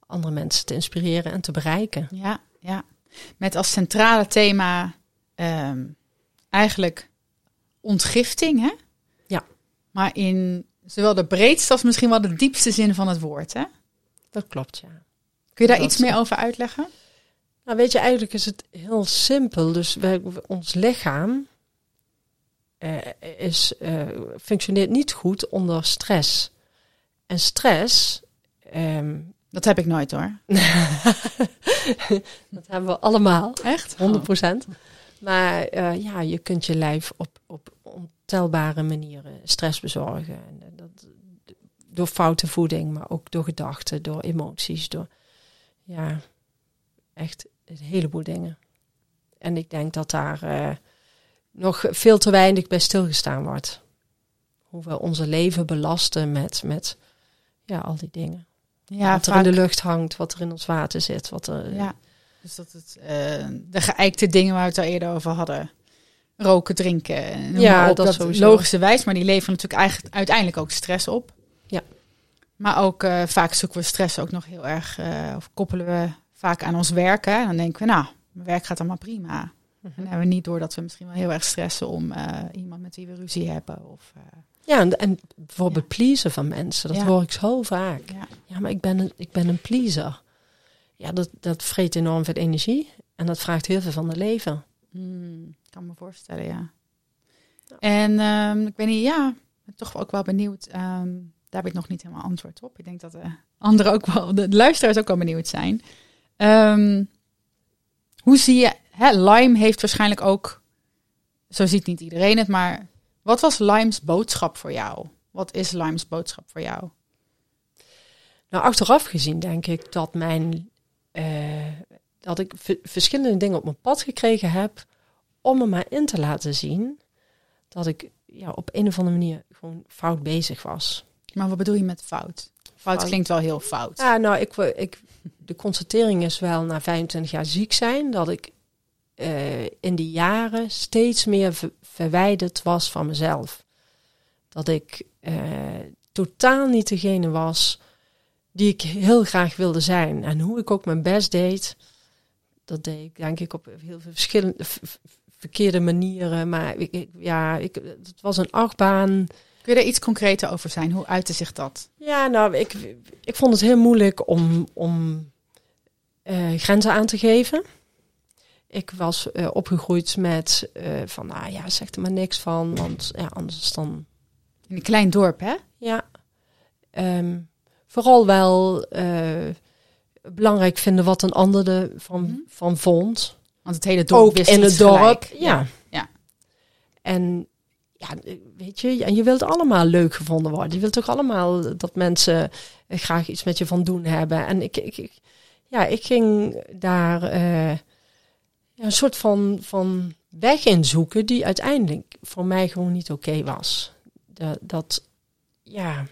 andere mensen te inspireren en te bereiken. Ja, ja. Met als centrale thema um, eigenlijk ontgifting, hè? Ja. Maar in zowel de breedste als misschien wel de diepste zin van het woord, hè? Dat klopt, ja. Kun je daar Dat iets meer over uitleggen? Nou, weet je, eigenlijk is het heel simpel. Dus wij, ons lichaam uh, is, uh, functioneert niet goed onder stress. En stress. Um, dat heb ik nooit hoor. dat hebben we allemaal. Echt? 100%. Maar uh, ja, je kunt je lijf op, op ontelbare manieren stress bezorgen. En dat, door foute voeding, maar ook door gedachten, door emoties, door ja, echt een heleboel dingen. En ik denk dat daar uh, nog veel te weinig bij stilgestaan wordt. Hoe we onze leven belasten met, met ja, al die dingen. Ja, wat er in de lucht hangt, wat er in ons water zit. Wat er, ja, dus dat het uh, de geëikte dingen waar we het al eerder over hadden. Roken, drinken. noem Ja, maar op, dat dat sowieso. logische wijs, maar die leveren natuurlijk eigenlijk uiteindelijk ook stress op. Ja. Maar ook uh, vaak zoeken we stress ook nog heel erg, uh, of koppelen we vaak aan ons werk. Hè? En dan denken we, nou, mijn werk gaat allemaal prima. Mhm. En dan hebben we niet door dat we misschien wel heel erg stressen om uh, iemand met wie we ruzie hebben. Of, uh, ja, en, en bijvoorbeeld ja. pleasen van mensen, dat Ja. hoor ik zo vaak. ja. Ja, maar ik ben een, ik ben een pleaser. Ja, dat, dat vreet enorm veel energie en dat vraagt heel veel van het leven. Hmm, kan me voorstellen, ja. En um, ik weet niet, ja, ben toch ook wel benieuwd. Um, daar heb ik nog niet helemaal antwoord op. Ik denk dat de anderen ook wel, de luisteraars ook wel benieuwd zijn. Um, hoe zie je, hè, Lime heeft waarschijnlijk ook, zo ziet niet iedereen het, maar wat was Lime's boodschap voor jou? Wat is Lime's boodschap voor jou? Nou, achteraf gezien denk ik dat mijn uh, dat ik verschillende dingen op mijn pad gekregen heb om me maar in te laten zien dat ik ja, op een of andere manier gewoon fout bezig was. Maar wat bedoel je met fout? Fout, fout. klinkt wel heel fout. Ja, nou, ik, ik, de constatering is wel na 25 jaar ziek zijn dat ik uh, in die jaren steeds meer ver, verwijderd was van mezelf. Dat ik uh, totaal niet degene was die ik heel graag wilde zijn. En hoe ik ook mijn best deed, dat deed ik denk ik op heel veel verschillende verkeerde manieren. Maar ik, ja, ik, het was een achtbaan. Kun je daar iets concreter over zijn? Hoe uitte zich dat? Ja, nou, ik, ik vond het heel moeilijk om, om uh, grenzen aan te geven. Ik was uh, opgegroeid met uh, van, nou ja, zeg er maar niks van, want ja, anders dan... In een klein dorp, hè? Ja. Um, vooral wel belangrijk vinden wat een ander ervan mm -hmm. van vond. Want het hele dorp ook wist in het dorp. Ja. ja. En ja, weet je, en je wilt allemaal leuk gevonden worden. Je wilt ook allemaal dat mensen graag iets met je van doen hebben. En ik, ik, ik ja, ik ging daar ja, een soort van, van weg in zoeken die uiteindelijk voor mij gewoon niet oké okay was. Dat, dat, ja,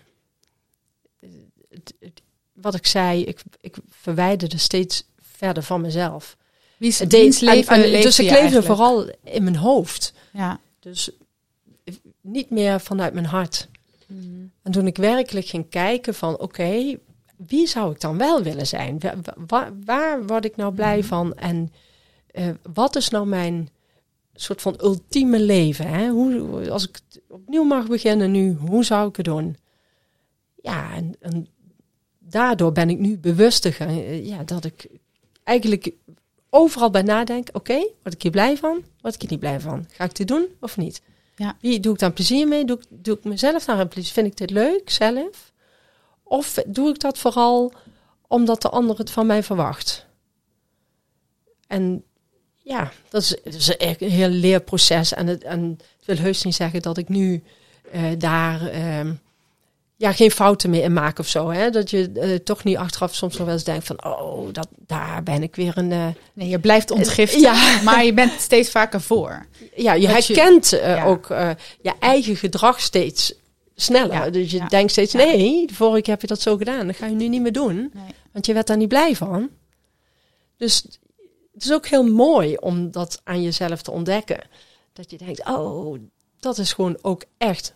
het, het, wat ik zei, ik, ik verwijderde steeds verder van mezelf. Wie is deed, leven en, en, Dus ik leefde vooral in mijn hoofd. Ja. Dus niet meer vanuit mijn hart. Mm. En toen ik werkelijk ging kijken van oké, okay, wie zou ik dan wel willen zijn? Waar, waar, waar word ik nou blij mm. van? En uh, wat is nou mijn soort van ultieme leven? Hè? Hoe, als ik opnieuw mag beginnen nu, hoe zou ik het doen? Ja, en, en daardoor ben ik nu bewuster gaan, uh, ja, dat ik eigenlijk overal bij nadenk. Oké, okay, word ik hier blij van? Word ik hier niet blij van? Ga ik dit doen of niet? Ja. Wie doe ik dan plezier mee? Doe, doe ik mezelf daar een plezier? Vind ik dit leuk zelf? Of doe ik dat vooral omdat de ander het van mij verwacht? En ja, dat is, dat is een heel leerproces. En het, en het wil heus niet zeggen dat ik nu uh, daar uh, ja, geen fouten meer in maken of zo. Hè? Dat je eh, toch niet achteraf soms nog wel eens denkt van, oh, dat, daar ben ik weer een... eh, Nee, je blijft ontgiften, Ja. maar je bent steeds vaker voor. ja, je Dat herkent eh, ja. ook eh, je eigen gedrag steeds sneller. Ja, Dus je denkt steeds, nee, de vorige keer heb je dat zo gedaan. Dat ga je nu niet meer doen. Nee. Want je werd daar niet blij van. Dus het is ook heel mooi om dat aan jezelf te ontdekken. Dat je denkt, oh, dat is gewoon ook echt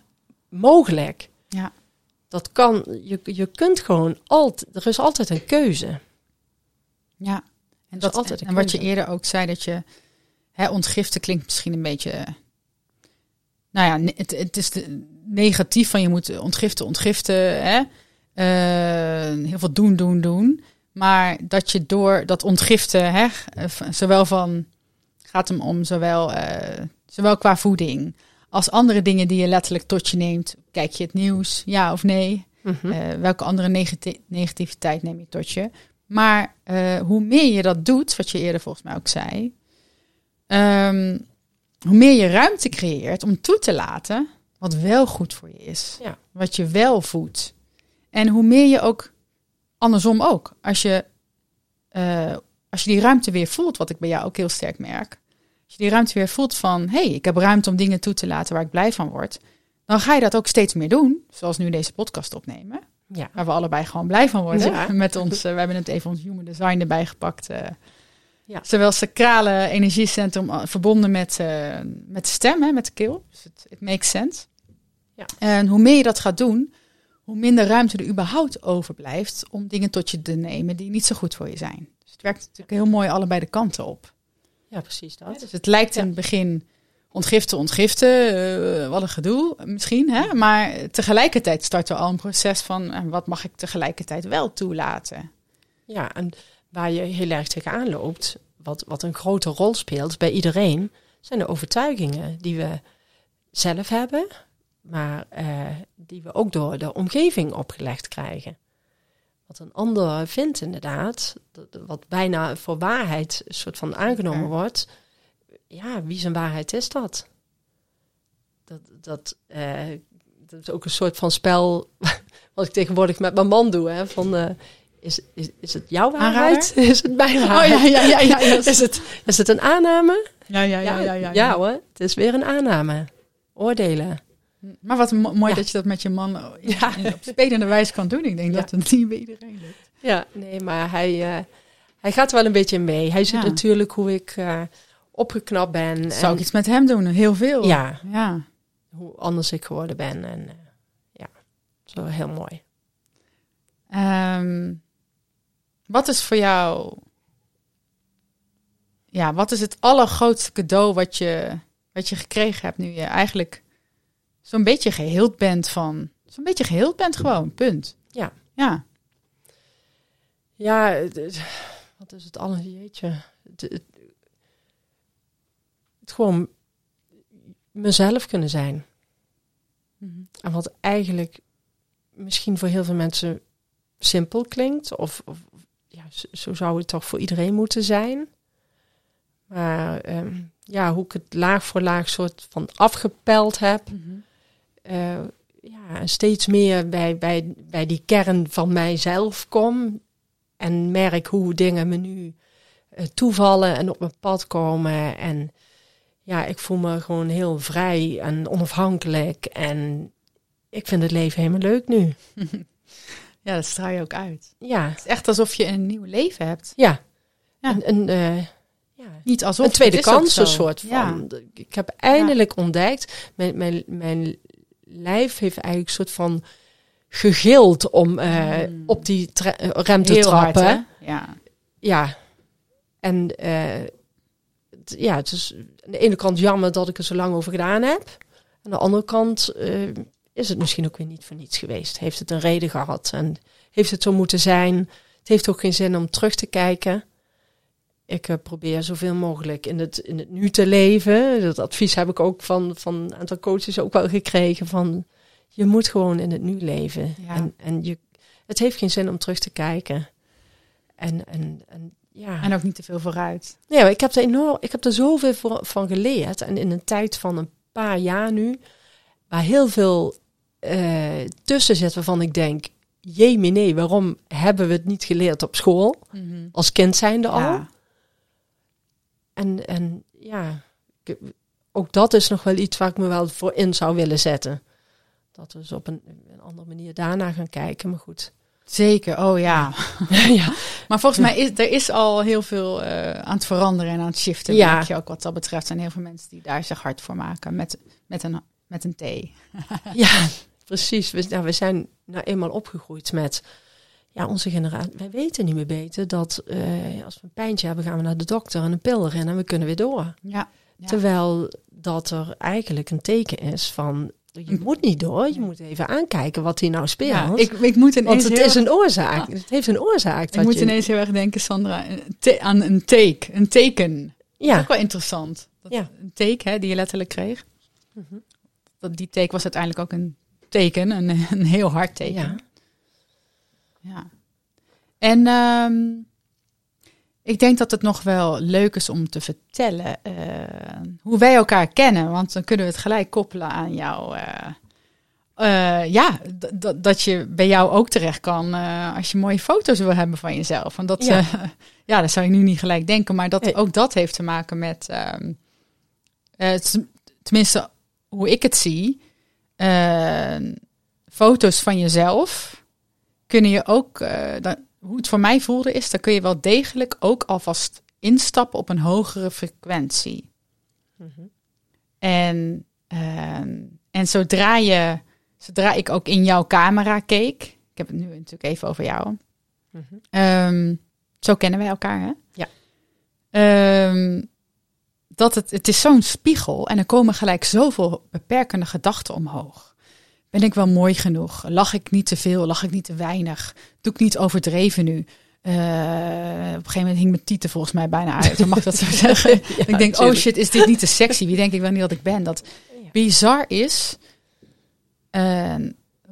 mogelijk. Ja. Dat kan, je, je kunt gewoon altijd, er is altijd een keuze. Ja, en, dat, altijd en wat je eerder ook zei, dat je hè, ontgiften klinkt misschien een beetje. Nou ja, het, het is de, negatief van je moet ontgiften, ontgiften. Hè? Eh, heel veel doen, doen, doen. Maar dat je door dat ontgiften, hè, zowel van. gaat hem om zowel, eh, zowel qua voeding. als andere dingen die je letterlijk tot je neemt. Kijk je het nieuws, ja of nee? Mhm. Eh, welke andere negati- negativiteit neem je tot je? Maar eh, hoe meer je dat doet, wat je eerder volgens mij ook zei, ehm, hoe meer je ruimte creëert om toe te laten wat wel goed voor je is. Ja. Wat je wel voedt. En hoe meer je ook, andersom ook, als je, eh, als je die ruimte weer voelt, wat ik bij jou ook heel sterk merk. Als je die ruimte weer voelt van, hé, hey, ik heb ruimte om dingen toe te laten waar ik blij van word. Dan ga je dat ook steeds meer doen. Zoals nu deze podcast opnemen. ja. Waar we allebei gewoon blij van worden. Ja. Met ons, eh, we hebben het even ons human design erbij gepakt. eh. Ja. Zowel sacrale energiecentrum verbonden met, met de stem, hè, met de keel. Dus het it makes sense. Ja. En hoe meer je dat gaat doen, hoe minder ruimte er überhaupt overblijft om dingen tot je te nemen die niet zo goed voor je zijn. Dus het werkt natuurlijk heel mooi allebei de kanten op. ja, precies dat. Dus het lijkt in het begin ontgiften, ontgiften, eh, wat een gedoe misschien. Hè? Maar tegelijkertijd start er al een proces van eh, wat mag ik tegelijkertijd wel toelaten. Ja, en waar je heel erg tegenaan loopt, wat, wat een grote rol speelt bij iedereen, zijn de overtuigingen die we zelf hebben, maar eh, die we ook door de omgeving opgelegd krijgen. Wat een ander vindt inderdaad, wat bijna voor waarheid een soort van aangenomen Ja. wordt. Ja, wie zijn waarheid is dat? Dat, dat, eh, dat is ook een soort van spel wat ik tegenwoordig met mijn man doe. Hè, van, eh, is, is, is het jouw waarheid? Is het mijn waarheid? Oh, ja, ja, ja, ja. Is, het, is het een aanname? Ja, ja, ja, hoor, het is weer een aanname. Oordelen. Maar wat mo- mooi Ja. dat je dat met je man Ja. in- op spelende wijze kan doen. Ik denk Ja. dat het niet bij iedereen lukt. Ja, nee, maar hij, eh, hij gaat wel een beetje mee. Hij ziet natuurlijk hoe ik eh, opgeknapt ben. Zou ik iets met hem doen? Heel veel. Ja. ja. hoe anders ik geworden ben. En eh, ja, zo heel mooi. Ehm, wat is voor jou... Ja, wat is het allergrootste cadeau wat je, wat je gekregen hebt nu je eigenlijk zo'n beetje geheeld bent van... Zo'n beetje geheeld bent gewoon, punt. Ja. Ja. Ja, wat is het alles, jeetje. Het, het, het gewoon mezelf kunnen zijn. En wat eigenlijk misschien voor heel veel mensen simpel klinkt, of, of ja, zo- zo zou het toch voor iedereen moeten zijn. Maar ehm, ja, hoe ik het laag voor laag soort van afgepeld heb. Eh, ja, steeds meer bij, bij, bij die kern van mijzelf kom. En merk hoe dingen me nu eh, toevallen en op mijn pad komen. En ja, ik voel me gewoon heel vrij en onafhankelijk. En ik vind het leven helemaal leuk nu. Ja, dat straal je ook uit. Ja, Het is echt alsof je een nieuw leven hebt. ja. Ja. Een, een, eh, ja. Niet alsof een tweede kans, een soort van. Ja. Ik heb eindelijk ontdekt, mijn, mijn, mijn lijf heeft eigenlijk een soort van gegild om eh, Mm. op die tra- eh, rem te Heel trappen. Ja. Ja. En eh, ja, het is aan de ene kant jammer dat ik er zo lang over gedaan heb. Aan de andere kant is het misschien ook weer niet voor niets geweest. Heeft het een reden gehad en heeft het zo moeten zijn. Het heeft ook geen zin om terug te kijken. Ik eh, probeer zoveel mogelijk in het, in het nu te leven. Dat advies heb ik ook van, van een aantal coaches ook wel gekregen. Van, je moet gewoon in het nu leven. Ja. En, en je, het heeft geen zin om terug te kijken. En, en, en ja. En ook niet te veel vooruit. Nee, maar ik heb er enorm, ik heb er zoveel voor, van geleerd. En in een tijd van een paar jaar nu, waar heel veel eh, tussen zit waarvan ik denk, jemine, waarom hebben we het niet geleerd op school? Mhm. Als kind zijnde al. Ja. En, en ja, ik- ook dat is nog wel iets waar ik me wel voor in zou willen zetten. Dat we eens op een, een andere manier daarna gaan kijken. Maar goed. Zeker, oh ja. ja. Maar volgens mij is er is al heel veel eh, aan het veranderen en aan het shiften. Ja. Je ook wat dat betreft. Zijn heel veel mensen die daar zich hard voor maken met, met, een, met een thee. ja, precies. We, nou, we zijn nou eenmaal opgegroeid met ja, onze generatie. Wij weten niet meer beter dat eh, als we een pijntje hebben, gaan we naar de dokter en een pil erin en we kunnen weer door. Ja. Ja. Terwijl dat er eigenlijk een teken is van je moet niet door, je moet even aankijken wat hier nou speelt. Ja, ik, ik moet ineens Want het is een oorzaak. Het heeft een oorzaak. ik dat moet je, ineens heel erg denken, Sandra, aan een take, een teken. ja, Ook wel interessant. Dat Ja. Een take hè, die je letterlijk kreeg. Mhm. Dat, die take was uiteindelijk ook een teken, een, een heel hard teken. ja. Ja. En ehm, ik denk dat het nog wel leuk is om te vertellen eh, hoe wij elkaar kennen. Want dan kunnen we het gelijk koppelen aan jou. eh, eh, ja, dat je bij jou ook terecht kan als je mooie foto's wil hebben van jezelf. Want dat, Ja. ja. dat zou je nu niet gelijk denken. Maar dat, ook dat heeft te maken met, ehm, eh, tenminste hoe ik het zie, foto's van jezelf kunnen je ook, eh, dan, hoe het voor mij voelde is, dan kun je wel degelijk ook alvast instappen op een hogere frequentie. Mhm. En, ehm, en zodra je, zodra ik ook in jouw camera keek, ik heb het nu natuurlijk even over jou. Mhm. Ehm, zo kennen wij elkaar, hè? Ja. Ehm, dat het, het is zo'n spiegel en er komen gelijk zoveel beperkende gedachten omhoog. Ben ik wel mooi genoeg? Lach ik niet te veel? Lach ik niet te weinig? Doe ik niet overdreven nu? Eh, op een gegeven moment hing mijn tieten volgens mij bijna uit. Dan mag dat zo zeggen. Ja, ik denk, oh shit, is dit niet te sexy? Wie denk ik wel niet dat ik ben? Dat Ja. bizar is eh,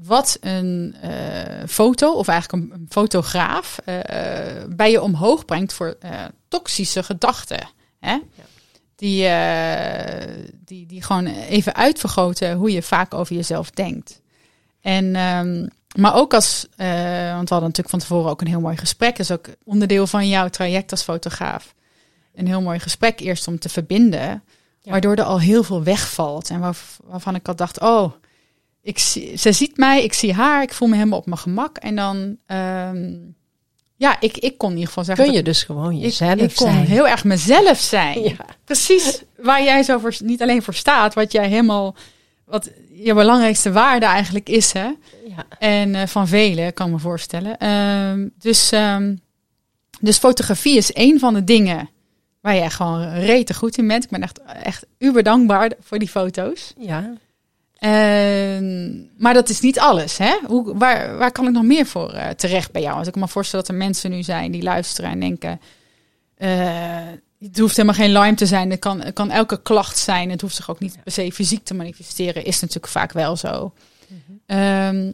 wat een eh, foto, of eigenlijk een, een fotograaf, eh, bij je omhoog brengt voor toxische gedachten. Hè? Die, eh, die, die gewoon even uitvergroten hoe je vaak over jezelf denkt. En, ehm, maar ook als, eh, want we hadden natuurlijk van tevoren ook een heel mooi gesprek. Dat is ook onderdeel van jouw traject als fotograaf. Een heel mooi gesprek eerst om te verbinden. Ja. Waardoor er al heel veel wegvalt. En waarv- waarvan ik al dacht, oh, ik zie, ze ziet mij, ik zie haar, ik voel me helemaal op mijn gemak. En dan, ehm, ja, ik, ik kon in ieder geval zeggen... Kun je dus gewoon ik, jezelf ik kon zijn. heel erg mezelf zijn. Ja. Precies waar jij zo voor, niet alleen voor staat, wat jij helemaal, wat je belangrijkste waarde eigenlijk is, hè? Ja. En eh, van velen, kan ik me voorstellen. Ehm, dus, ehm, dus fotografie is een van de dingen waar jij gewoon rete goed in bent. Ik ben echt, echt uber dankbaar voor die foto's. ja. Ehm, maar dat is niet alles. Hè? Hoe, waar, waar kan ik nog meer voor eh, terecht bij jou? Want ik kan me voorstellen dat er mensen nu zijn die luisteren en denken... eh, het hoeft helemaal geen Lyme te zijn. Het kan, het kan elke klacht zijn. Het hoeft zich ook niet per se fysiek te manifesteren. Is natuurlijk vaak wel zo. Ehm,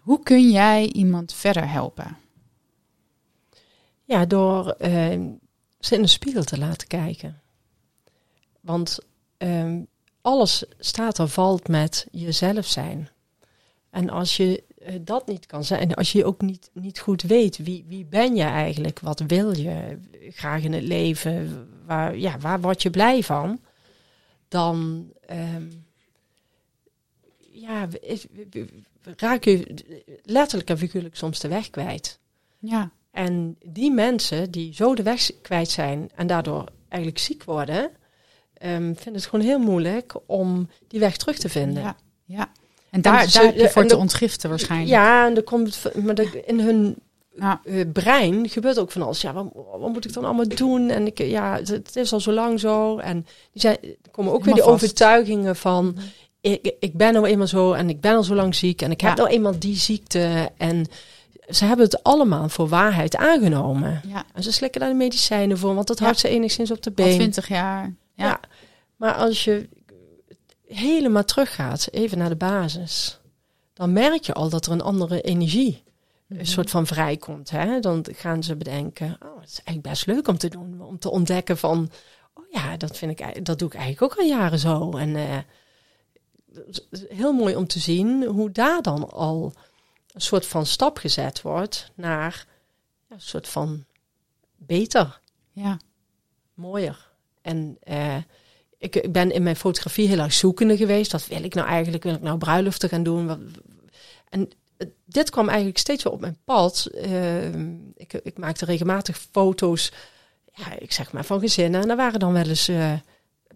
hoe kun jij iemand verder helpen? Ja, door eh, ze in de spiegel te laten kijken. Want ehm, alles staat of valt met jezelf zijn. En als je eh, dat niet kan zijn, als je ook niet, niet goed weet wie, wie ben je eigenlijk, wat wil je graag in het leven, waar, ja, waar word je blij van, dan ehm, ja, raak je letterlijk en figuurlijk soms de weg kwijt. Ja, En die mensen die zo de weg kwijt zijn en daardoor eigenlijk ziek worden, ehm, vinden het gewoon heel moeilijk om die weg terug te vinden. ja, ja. En daar, En ze- daar heb je voor de- te ontgiften waarschijnlijk. Ja, en er komt, maar de- in hun Ja. eh, brein gebeurt ook van alles. Ja, wat, wat moet ik dan allemaal doen? En ik, ja, het, het is al zo lang zo. En die zijn, er komen ook weer die vast. overtuigingen van, ik, ik ben nou eenmaal zo en ik ben al zo lang ziek en ik heb nou eenmaal die ziekte. En ze hebben het allemaal voor waarheid aangenomen. ja, En ze slikken daar de medicijnen voor, want dat houdt ze enigszins op de al been. twintig jaar. Ja. Ja. Maar als je helemaal teruggaat, even naar de basis, dan merk je al dat er een andere energie Mhm. een soort van vrijkomt. Hè? Dan gaan ze bedenken, oh, het is eigenlijk best leuk om te doen, om te ontdekken van, oh ja, dat vind ik, dat doe ik eigenlijk ook al jaren zo. En eh, heel mooi om te zien hoe daar dan al een soort van stap gezet wordt naar ja, een soort van beter, Ja. mooier. En eh, ik, ik ben in mijn fotografie heel erg zoekende geweest. Wat wil ik nou eigenlijk? Wil ik nou bruiloften gaan doen? En dit kwam eigenlijk steeds weer op mijn pad. Eh, ik, ik maakte regelmatig foto's, ja, ik zeg maar van gezinnen. En daar waren dan wel eens eh,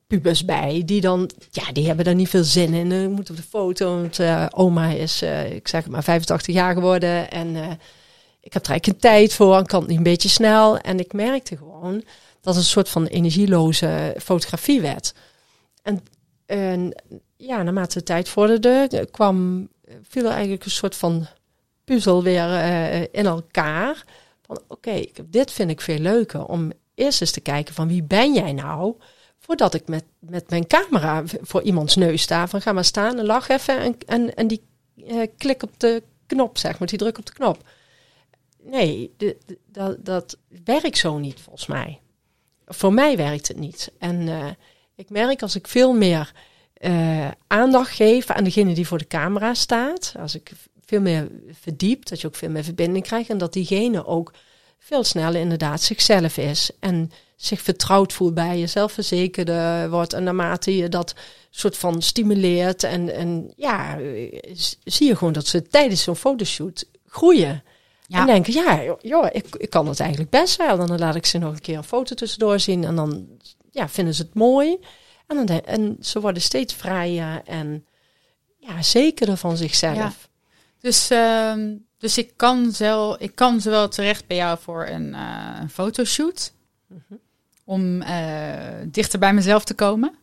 pubers bij, die dan, ja, die hebben daar niet veel zin in. Eh, moet op de foto, want eh, oma is, ik zeg maar, 85 jaar geworden. En ik heb er eigenlijk geen tijd voor, en kan het niet een beetje snel. En ik merkte gewoon dat het een soort van energieloze fotografie werd. En, en ja, naarmate de tijd vorderde, kwam, viel er eigenlijk een soort van puzzel weer eh, in elkaar. Van oké, dit vind ik veel leuker. Om eerst eens te kijken van wie ben jij nou? Voordat ik met, met mijn camera voor iemands neus sta. Van ga maar staan en lach even. En, en, en die eh, klik op de knop, zeg maar. Die druk op de knop. Nee, de- dat, dat werkt zo niet volgens mij. Voor mij werkt het niet. En eh, ik merk als ik veel meer eh, aandacht geef aan degene die voor de camera staat. Als ik veel meer verdiep, dat je ook veel meer verbinding krijgt. En dat diegene ook veel sneller inderdaad zichzelf is. En zich vertrouwd voelt bij je, zelfverzekerder wordt. En naarmate je dat soort van stimuleert. En, en ja, eh, zie je gewoon dat ze tijdens zo'n fotoshoot groeien. En denken, ja, joh, ik, ik kan het eigenlijk best wel. Dan laat ik ze nog een keer een foto tussendoor zien. En dan ja, vinden ze het mooi. En, dan en ze worden steeds vrijer en ja, zekerder van zichzelf. Ja. Dus, ehm, dus ik, kan zelf, ik kan zowel terecht bij jou voor een, eh, fotoshoot. Mhm. Om eh, dichter bij mezelf te komen.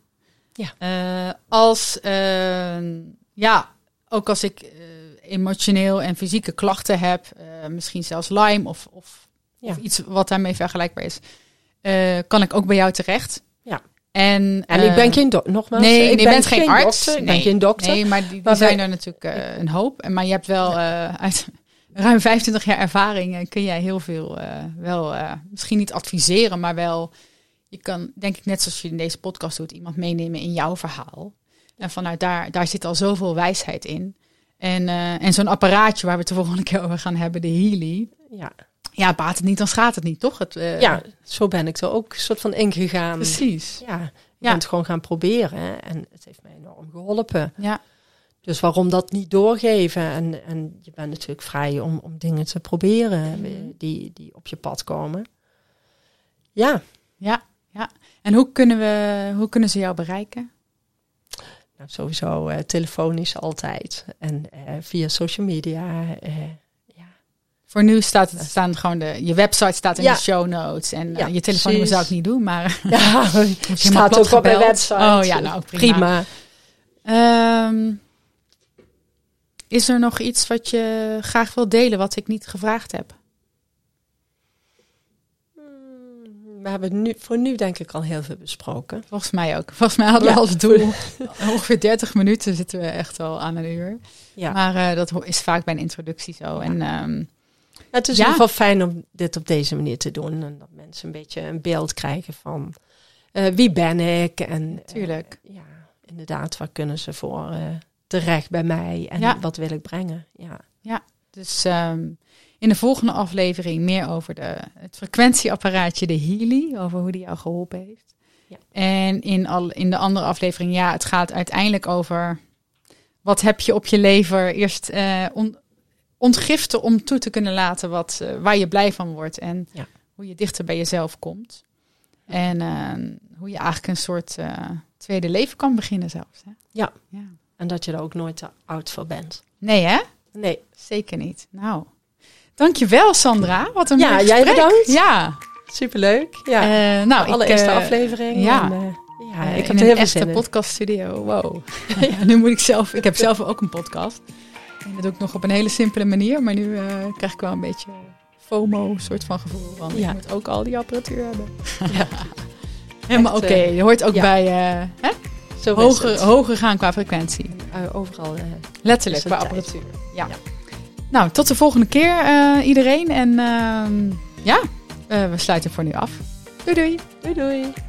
Ja. Eh, als, eh, ja, ook als ik emotioneel en fysieke klachten heb. eh, misschien zelfs Lyme of, of, Ja. of iets wat daarmee vergelijkbaar is. eh, kan ik ook bij jou terecht. Ja. En, En ik ben geen dokter, nogmaals. Nee, ik ben bent geen, arts. Dokter, ik ben geen dokter. Nee, maar die, die Maar zijn wij- er natuurlijk eh, een hoop. En Maar je hebt wel uit ruim 25 jaar ervaring eh, kun jij heel veel wel misschien niet adviseren, maar wel je kan denk ik net zoals je in deze podcast doet iemand meenemen in jouw verhaal. En vanuit daar daar zit al zoveel wijsheid in. En, eh, en zo'n apparaatje waar we het de volgende keer over gaan hebben, de Healy. Ja. Ja, baat het niet, dan schaadt het niet, toch? Het, eh, ja, zo ben ik er ook een soort van ingegaan. precies. Ja, je Ja. bent gewoon gaan proberen. hè. En het heeft mij enorm geholpen. Ja, Dus waarom dat niet doorgeven? En, en je bent natuurlijk vrij om, om dingen te proberen Mhm. eh, die, die op je pad komen. Ja, ja, ja. En hoe kunnen, we, hoe kunnen ze jou bereiken? Nou, sowieso eh, telefonisch altijd. En eh, via social media. eh, ja. Voor nu staat het staan gewoon de je website staat in Ja. de show notes en Ja, je telefoonnummer zou ik niet doen, maar Ja, helemaal staat ook op mijn website. Oh ja, nou prima. prima. Ehm, is er nog iets wat je graag wil delen wat ik niet gevraagd heb? We hebben nu, voor nu denk ik al heel veel besproken. Volgens mij ook. Volgens mij hadden Ja. we als doel ongeveer 30 minuten zitten we echt wel aan een uur. Ja. Maar eh, dat is vaak bij een introductie zo. En ehm, Het is Ja. in ieder geval fijn om dit op deze manier te doen. En dat mensen een beetje een beeld krijgen van eh, wie ben ik. En eh, Tuurlijk. ja, inderdaad, waar kunnen ze voor terecht bij mij. En Ja. wat wil ik brengen. Ja. dus ehm, in de volgende aflevering meer over de, het frequentieapparaatje, de Healy, over hoe die jou geholpen heeft. Ja. En in, al, in de andere aflevering, ja, het gaat uiteindelijk over wat heb je op je lever eerst eh, on- ontgiften om toe te kunnen laten wat, eh, waar je blij van wordt en Ja. hoe je dichter bij jezelf komt. En ehm, hoe je eigenlijk een soort eh, tweede leven kan beginnen zelfs. Hè? Ja. ja. En dat je er ook nooit te oud voor bent. Nee hè? Nee. Zeker niet. Nou, dankjewel Sandra. Wat een Ja, jij bedankt. Ja. Superleuk. Ja. Eh, nou, de allereerste ik, eh, aflevering. ja. En, eh, ja, ik heb in er een heel veel echte zin in. podcaststudio. Wow. ja, nu moet ik zelf. Ik heb zelf ook een podcast. En dat doe ik nog op een hele simpele manier. Maar nu krijg ik wel een beetje FOMO soort van gevoel. Want Ja. ik moet ook al die apparatuur hebben. Ja. Helemaal oké. Je hoort ook ja. bij hè? Zo hoger, hoger gaan qua frequentie. Overal. Letterlijk, qua apparatuur. Ja. Nou, tot de volgende keer eh, iedereen. En ehm, ja, eh, we sluiten voor nu af. Doei doei. doei doei.